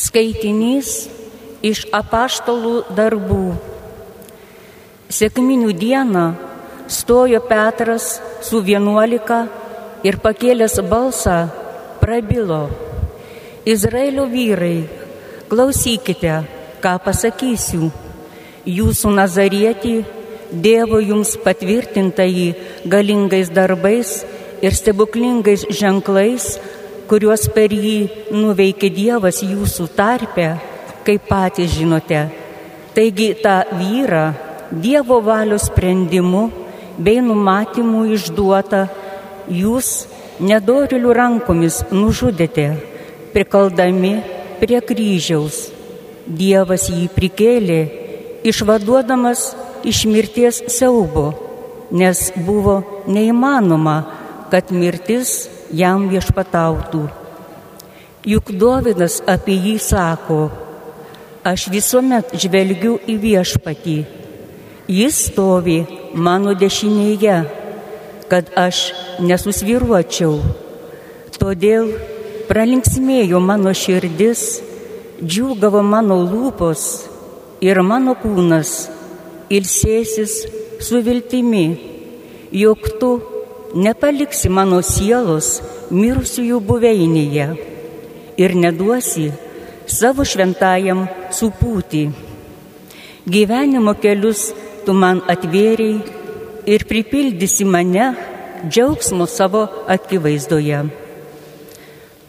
Skaitinys iš apaštalų darbų. Sėkminių dieną stojo Petras su vienuolika ir pakėlęs balsą prabilo. Izraelio vyrai, klausykite, ką pasakysiu. Jūsų nazarietį, Dievo jums patvirtintai galingais darbais ir stebuklingais ženklais, kuriuos per jį nuveikė Dievas jūsų tarpe, kaip patys žinote. Taigi tą vyrą Dievo valios sprendimu bei numatymu išduota jūs nedorilių rankomis nužudėte, prikaldami prie kryžiaus. Dievas jį prikėlė, išvaduodamas iš mirties siaubo, nes buvo neįmanoma, kad mirtis jam viešpatautų. Juk Dovydas apie jį sako, aš visuomet žvelgiu į viešpatį, jis stovi mano dešinėje, kad aš nesusviruočiau. Todėl pralinksmėjo mano širdis, džiūgavo mano lūpos ir mano kūnas ilsėsis su viltimi, jog tu nepaliksi mano sielos mirusiųjų buveinėje ir neduosi savo šventajam supūti. Gyvenimo kelius tu man atvėriai ir pripildysi mane džiaugsmo savo akivaizdoje.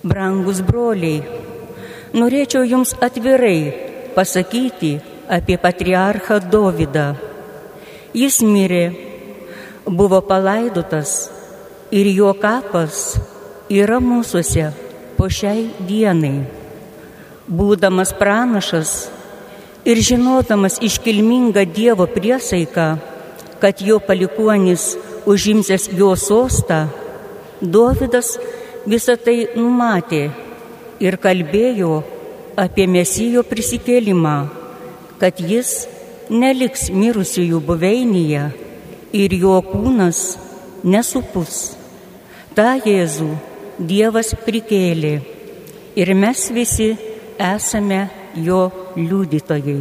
Brangus broliai, norėčiau jums atvirai pasakyti apie patriarchą Dovydą. Jis mirė buvo palaidotas ir jo kapas yra mūsųse po šiai dienai. Būdamas pranašas ir žinodamas iškilmingą Dievo priesaiką, kad jo palikuonis užimsės jo sostą, Dovydas visą tai numatė ir kalbėjo apie mesijo prisikėlimą, kad jis neliks mirusiųjų buveinėje ir jo kūnas nesupus. Ta Jėzų Dievas prikėlė ir mes visi esame jo liudytojai.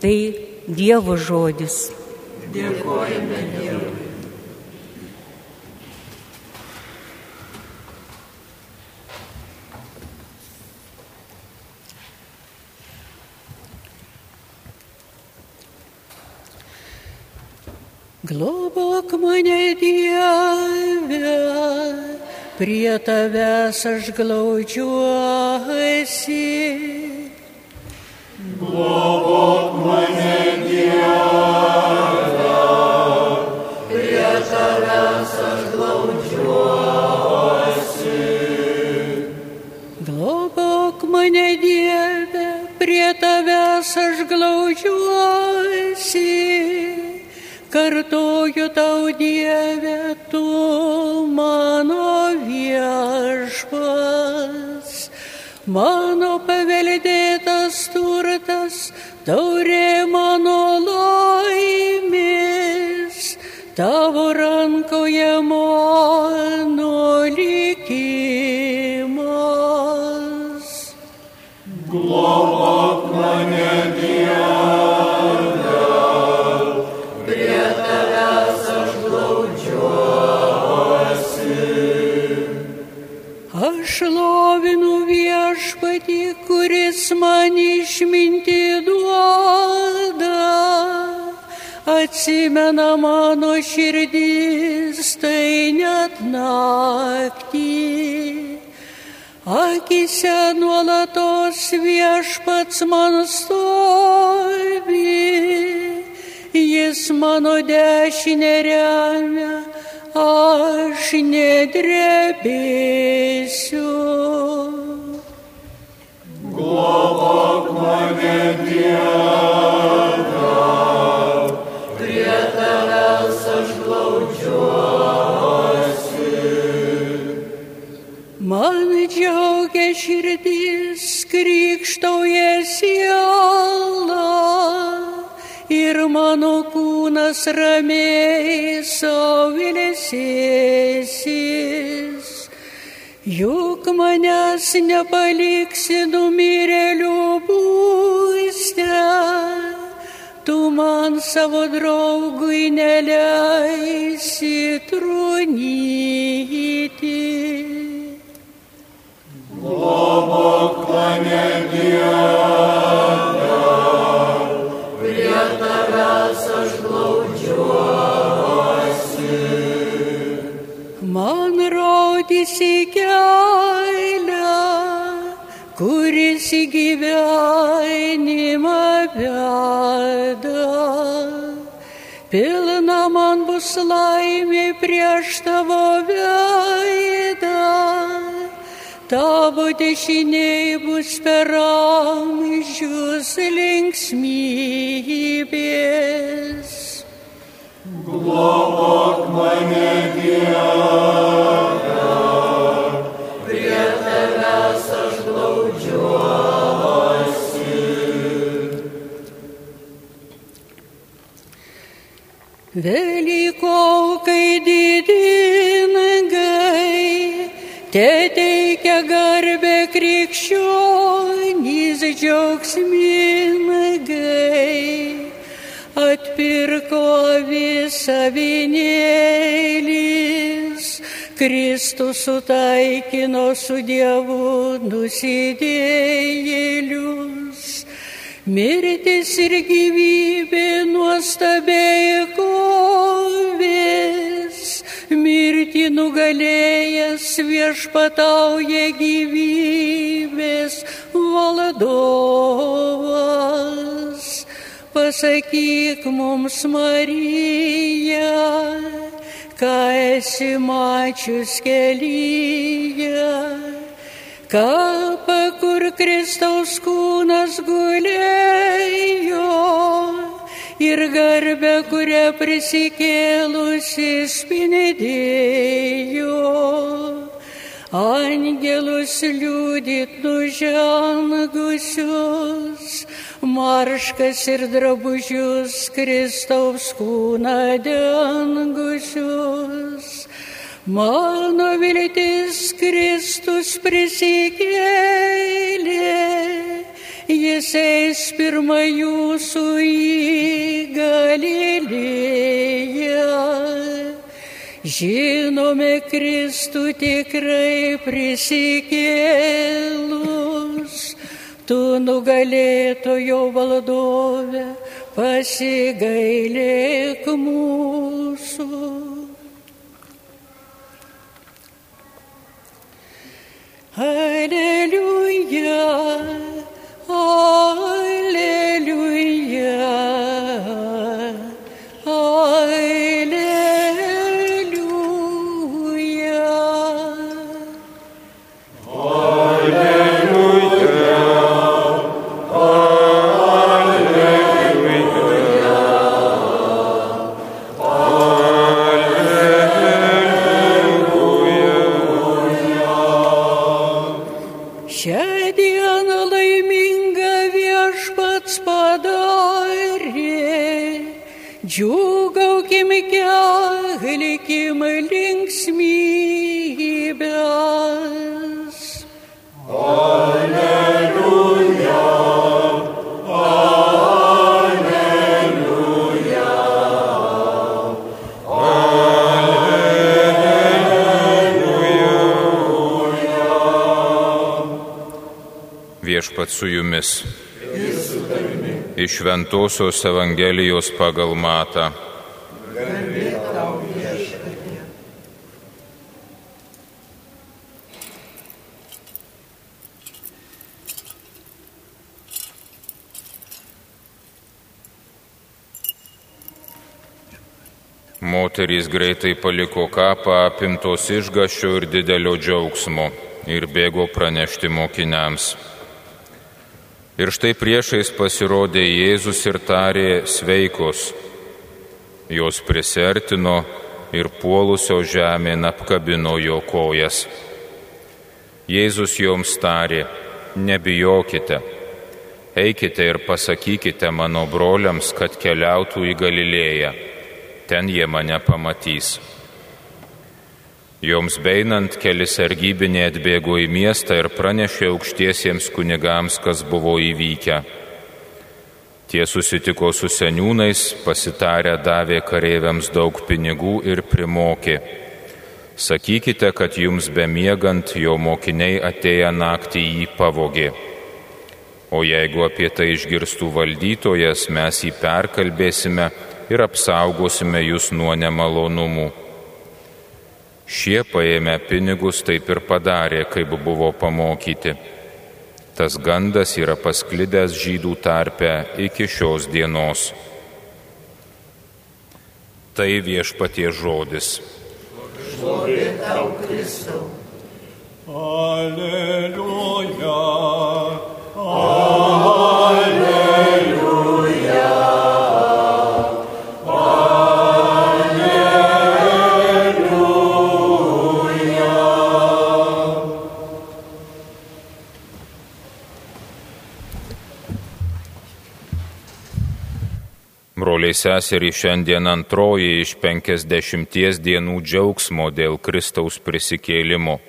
Tai Dievo žodis. Dėkojame Globok mane Dieve, prie tavęs aš glaudžiuosi. Globok mane Dieve, prie tavęs aš glaudžiuosi. Globok mane Dieve, prie tavęs aš glaudžiuosi. Kartoju tau Dieve, tu mano viešpas, mano paveldėtas turtas, taurė mano laimės, tavo Aš lovinu viešpatį, kuris man išminti duoda. Atsimena mano širdis, tai net naktį. Akise nuolatos viešpats man stovi, jis mano dešinė remia aš nedrebėsiu. Globok mane Dieve, prie tavęs aš glaudžiuosi. Man džiaugia širdis, krikštauja siela ir mano kūnas ramiai sauvilėsėsis. Juk manęs nepaliksi numirėlių būste, tu man savo draugui neleisi trunyti. Globok mane Dieve, kuris į gyvenimą veda. Pilna man bus laimė prieš tavo veidą. Tavo dešiniai bus per amžius linksmybės. Globok mane Dieve, Velykokai didingai, te teikia garbę krikščionys džiaugsmingai. Atpirko visą vienėlis, Kristus sutaikino su Dievu nusidėjėlius. Mirtis ir gyvybė nuostabiai mirti nugalėjęs viešpatauja gyvybės valdovas. Pasakyk mums, Marija, ką esi mačius kelyje. Kapą, kur Kristaus kūnas gulėjo ir garbę, kurią prisikėlusi spinidėjo. Angelus liūdit nužengusius, marškas ir drabužius Kristaus kūną dengusius. Mano viltis Kristus prisikėlė, jis eis pirmą jūsų į Galilėją. Žinome Kristų tikrai prisikėlus, tu nugalėtojo valdove pasigailėk mūsų. Alleluja, kelkim linksmybės. Viešpat su jumis. Iš Ventosios Evangelijos pagal Matą. Moterys greitai paliko kapą apimtos išgaščio ir didelio džiaugsmo ir bėgo pranešti mokiniams. Ir štai priešais pasirodė Jėzus ir tarė sveikos. Jos prisertino ir puolusio žemėn apkabino jo kojas. Jėzus joms tarė, nebijokite, eikite ir pasakykite mano broliams, kad keliautų į Galilėją, ten jie mane pamatys. Joms beinant keli sargybiniai atbėgo į miestą ir pranešė aukštiesiems kunigams, kas buvo įvykę. Tie susitiko su seniūnais, pasitarę davė kareiviams daug pinigų ir primokė. Sakykite, kad jums bemiegant jo mokiniai atėję naktį jį pavogė. O jeigu apie tai išgirstų valdytojas, mes jį perkalbėsime ir apsaugosime jūs nuo nemalonumų. Šie paėmę pinigus taip ir padarė, kaip buvo pamokyti. Tas gandas yra pasklidęs žydų tarpe iki šios dienos. Tai viešpatie žodis. Šlovė tau, Kristau. Alleluja. Broliai seserį šiandien antroji iš penkisdešimties dienų džiaugsmo dėl Kristaus prisikėlimo.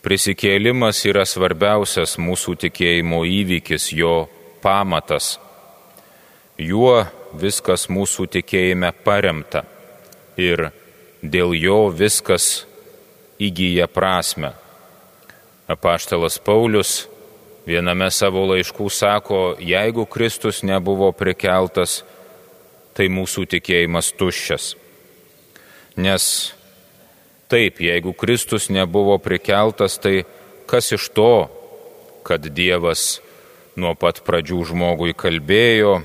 Prisikėlimas yra svarbiausias mūsų tikėjimo įvykis, jo pamatas. Juo viskas mūsų tikėjime paremta ir dėl jo viskas įgyja prasme. Apaštalas Paulius viename savo laiškų sako, jeigu Kristus nebuvo prikeltas, tai mūsų tikėjimas tuščias. Nes taip, jeigu Kristus nebuvo prikeltas, tai kas iš to, kad Dievas nuo pat pradžių žmogui kalbėjo, e,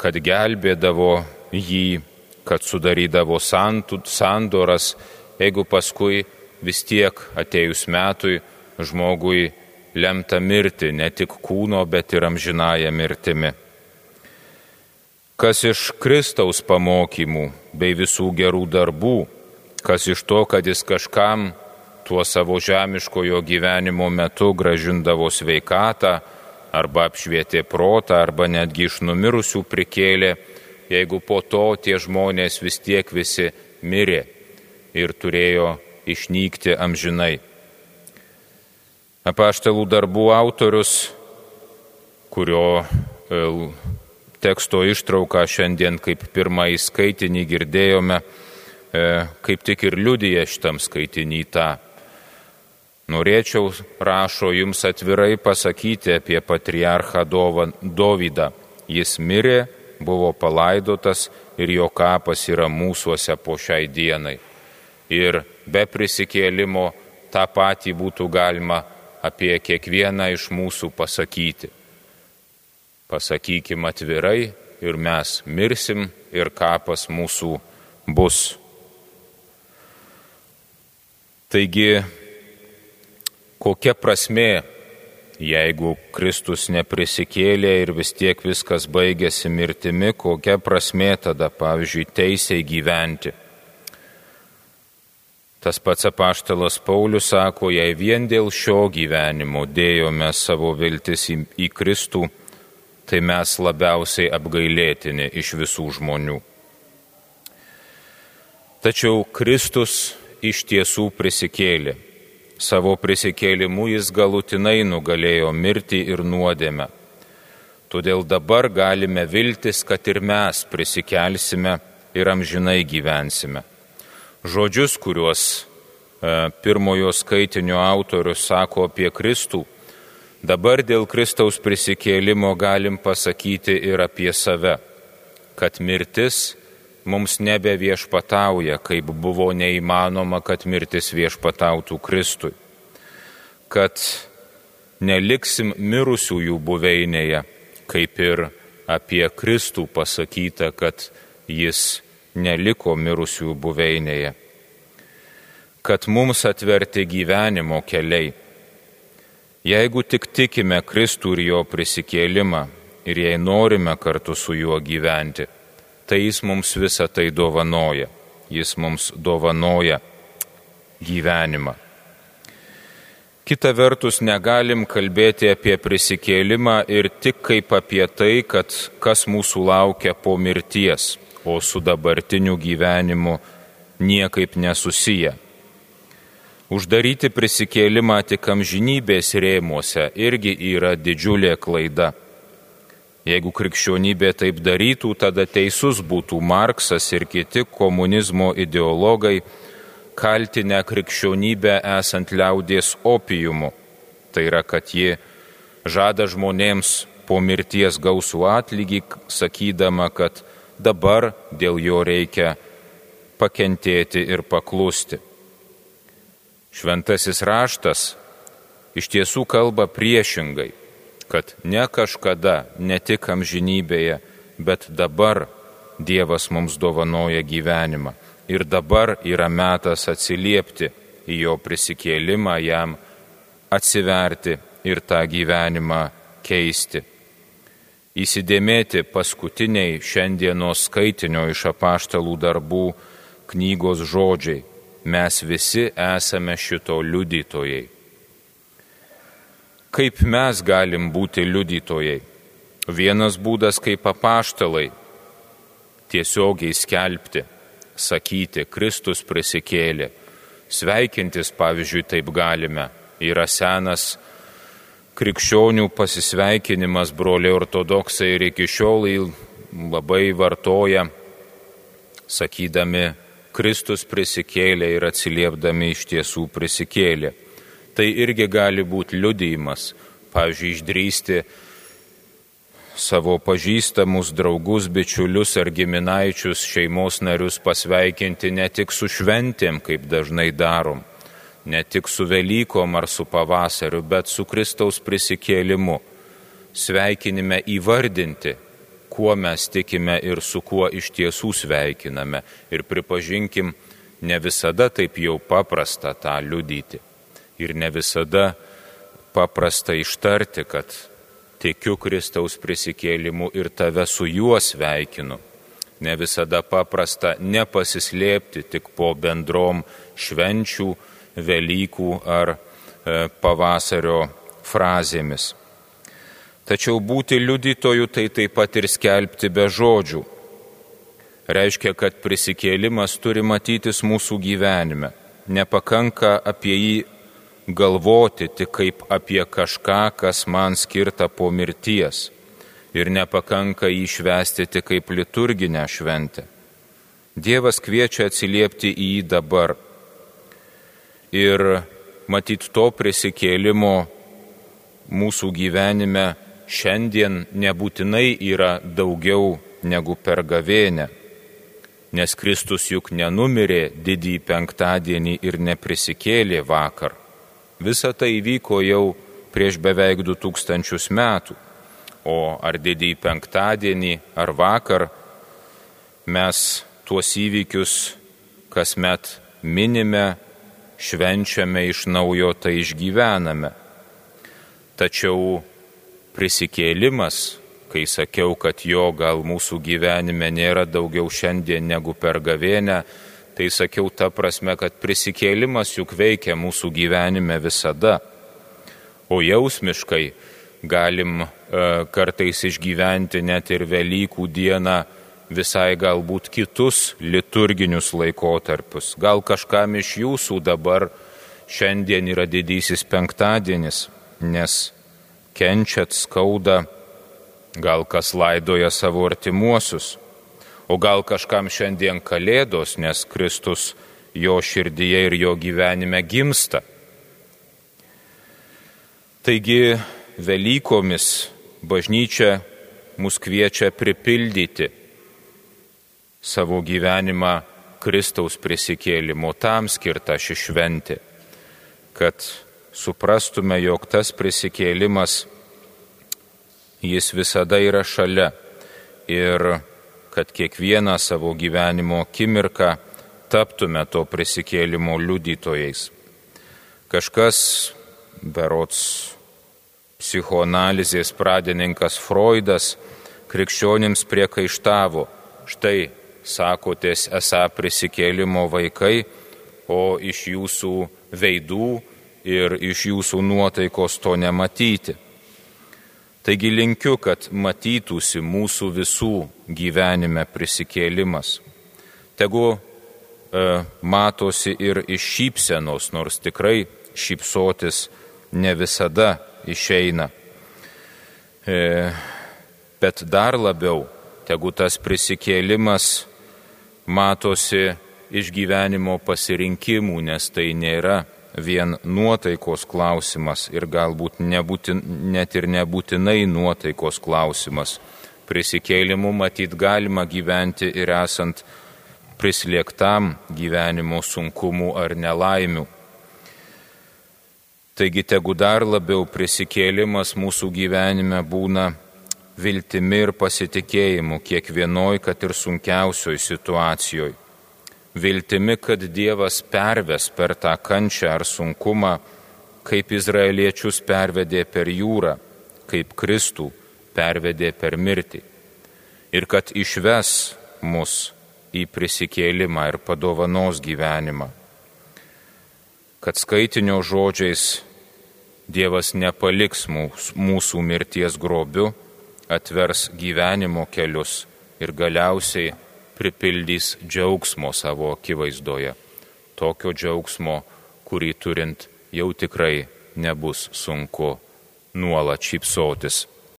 kad gelbėdavo jį, kad sudarydavo sandoras, jeigu paskui vis tiek atėjus metui žmogui lemta mirti ne tik kūno, bet ir amžinąją mirtimi. Kas iš Kristaus pamokymų bei visų gerų darbų, kas iš to, kad jis kažkam tuo savo žemiškojo gyvenimo metu gražindavo sveikatą, arba apšvietė protą, arba netgi iš numirusių prikėlė, jeigu po to tie žmonės vis tiek visi mirė ir turėjo išnykti amžinai. Apaštalų darbų autorius, kurio e, teksto ištrauką šiandien kaip pirmąjį skaitinį girdėjome, e, kaip tik ir liudyje šitam skaitinį tą. Norėčiau, rašo jums atvirai pasakyti apie patriarchą Dovydą. Jis mirė, buvo palaidotas ir jo kapas yra mūsųse po šiai dienai. Ir be prisikėlimo tą patį būtų galima apie kiekvieną iš mūsų pasakyti. Pasakykim atvirai ir mes mirsim ir kapas mūsų bus. Taigi, kokia prasme, jeigu Kristus neprisikėlė ir vis tiek viskas baigėsi mirtimi, kokia prasme tada, pavyzdžiui, teisėjai gyventi? Tas pats apaštalas Paulius sako, jei vien dėl šio gyvenimo dėjome savo viltis į, į Kristų, tai mes labiausiai apgailėtini iš visų žmonių. Tačiau Kristus iš tiesų prisikėlė. Savo prisikėlimu jis galutinai nugalėjo mirtį ir nuodėmę. Todėl dabar galime viltis, kad ir mes prisikelsime ir amžinai gyvensime žodžius, kuriuos e, pirmojo skaitinio autorius sako apie Kristų, dabar dėl Kristaus prisikėlimo galim pasakyti ir apie save, kad mirtis mums nebe viešpatauja, kaip buvo neįmanoma, kad mirtis viešpatautų Kristui, kad neliksim mirusiųjų buveinėje, kaip ir apie Kristų pasakyta, kad jis neliko mirusių buveinėje, kad mums atverti gyvenimo keliai. Jeigu tik tikime Kristų ir jo prisikėlimą ir jei norime kartu su juo gyventi, tai jis mums visą tai dovanoja. Jis mums dovanoja gyvenimą. Kita vertus, negalim kalbėti apie prisikėlimą ir tik kaip apie tai, kad kas mūsų laukia po mirties o su dabartiniu gyvenimu niekaip nesusiję. Uždaryti prisikėlimą tik amžinybės rėmuose irgi yra didžiulė klaida. Jeigu krikščionybė taip darytų, tada teisus būtų Marksas ir kiti komunizmo ideologai, kaltinę krikščionybę esant liaudės opijumu. Tai yra, kad ji žada žmonėms po mirties gausų atlygį, sakydama, kad dabar dėl jo reikia pakentėti ir paklusti. Šventasis raštas iš tiesų kalba priešingai, kad ne kažkada, ne tik amžinybėje, bet dabar Dievas mums dovanoja gyvenimą. Ir dabar yra metas atsiliepti į jo prisikėlimą, jam atsiverti ir tą gyvenimą keisti. Įsidėmėti paskutiniai šiandienos skaitinio iš apaštalų darbų knygos žodžiai mes visi esame šito liudytojai. Kaip mes galim būti liudytojai? Vienas būdas kaip apaštalai - tiesiogiai skelbti, sakyti, Kristus prisikėlė. Sveikintis, pavyzdžiui, taip galime. Yra senas krikščionių pasisveikinimas, broliai ortodoksai ir iki šiol labai vartoja, sakydami Kristus prisikėlė ir atsiliepdami iš tiesų prisikėlė. Tai irgi gali būti liudijimas, pavyzdžiui, išdrysti savo pažįstamus draugus, bičiulius ar giminaičius, šeimos narius pasveikinti ne tik su šventėm, kaip dažnai darom, ne tik su Velykom ar su pavasariu, bet su Kristaus prisikėlimu. Sveikinime įvardinti, kuo mes tikime ir su kuo iš tiesų sveikiname. Ir pripažinkim, ne visada taip jau paprasta tą liudyti. Ir ne visada paprasta ištarti, kad tikiu Kristaus prisikėlimu ir tave su juo sveikinu. Ne visada paprasta nepasislėpti tik po bendrom švenčių, Velykų ar e, pavasario frazėmis. Tačiau būti liudytoju tai taip pat ir skelbti be žodžių. Reiškia, kad prisikėlimas turi matytis mūsų gyvenime. Nepakanka apie jį galvoti tik kaip apie kažką, kas man skirta po mirties. Ir nepakanka jį švesti tik kaip liturginę šventę. Dievas kviečia atsiliepti į jį dabar. Ir matyt to prisikėlimo mūsų gyvenime šiandien nebūtinai yra daugiau negu per gavėnę, nes Kristus juk nenumirė didįjį penktadienį ir neprisikėlė vakar. Visa tai įvyko jau prieš beveik du tūkstančius metų, o ar didįjį penktadienį ar vakar mes tuos įvykius kasmet minime, švenčiame iš naujo, tai išgyvename. Tačiau prisikėlimas, kai sakiau, kad jo gal mūsų gyvenime nėra daugiau šiandien negu per gavėnę, tai sakiau ta prasme, kad prisikėlimas juk veikia mūsų gyvenime visada. O jausmiškai galim e, kartais išgyventi net ir Velykų dieną visai galbūt kitus liturginius laikotarpius. Gal kažkam iš jūsų dabar šiandien yra didysis penktadienis, nes kenčiat, skauda, gal kas laidoja savo artimuosius, o gal kažkam šiandien kalėdos, nes Kristus jo širdyje ir jo gyvenime gimsta. Taigi Velykomis bažnyčia mus kviečia pripildyti savo gyvenimą Kristaus prisikėlimo, tam skirta ši šventė, kad suprastume, jog tas prisikėlimas, jis visada yra šalia ir kad kiekvieną savo gyvenimo akimirką taptume to prisikėlimo liudytojais. Kažkas, berots psichoanalizės pradininkas Freudas, krikščionims priekaištavo, štai sakotės esą prisikėlimo vaikai, o iš jūsų veidų ir iš jūsų nuotaikos to nematyti. Taigi linkiu, kad matytųsi mūsų visų gyvenime prisikėlimas. Tegu e, matosi ir iš šypsenos, nors tikrai šypsotis ne visada išeina. E, bet dar labiau, tegu tas prisikėlimas matosi iš gyvenimo pasirinkimų, nes tai nėra vien nuotaikos klausimas ir galbūt nebūtin, net ir nebūtinai nuotaikos klausimas. Prisikėlimu matyt galima gyventi ir esant prislėgtam gyvenimo sunkumų ar nelaimių. Taigi tegu dar labiau prisikėlimas mūsų gyvenime būna viltimi ir pasitikėjimu kiekvienoj, kad ir sunkiausioj situacijoje. Viltimi, kad Dievas perves per tą kančią ar sunkumą, kaip izraeliečius pervedė per jūrą, kaip Kristų pervedė per mirtį. Ir kad išves mus į prisikėlimą ir padovanos gyvenimą. Kad skaitinio žodžiais Dievas nepaliks mūsų mirties grobiu, atvers gyvenimo kelius ir galiausiai pripildys džiaugsmo savo akivaizdoje. Tokio džiaugsmo, kurį turint jau tikrai nebus sunku nuolat šypsotis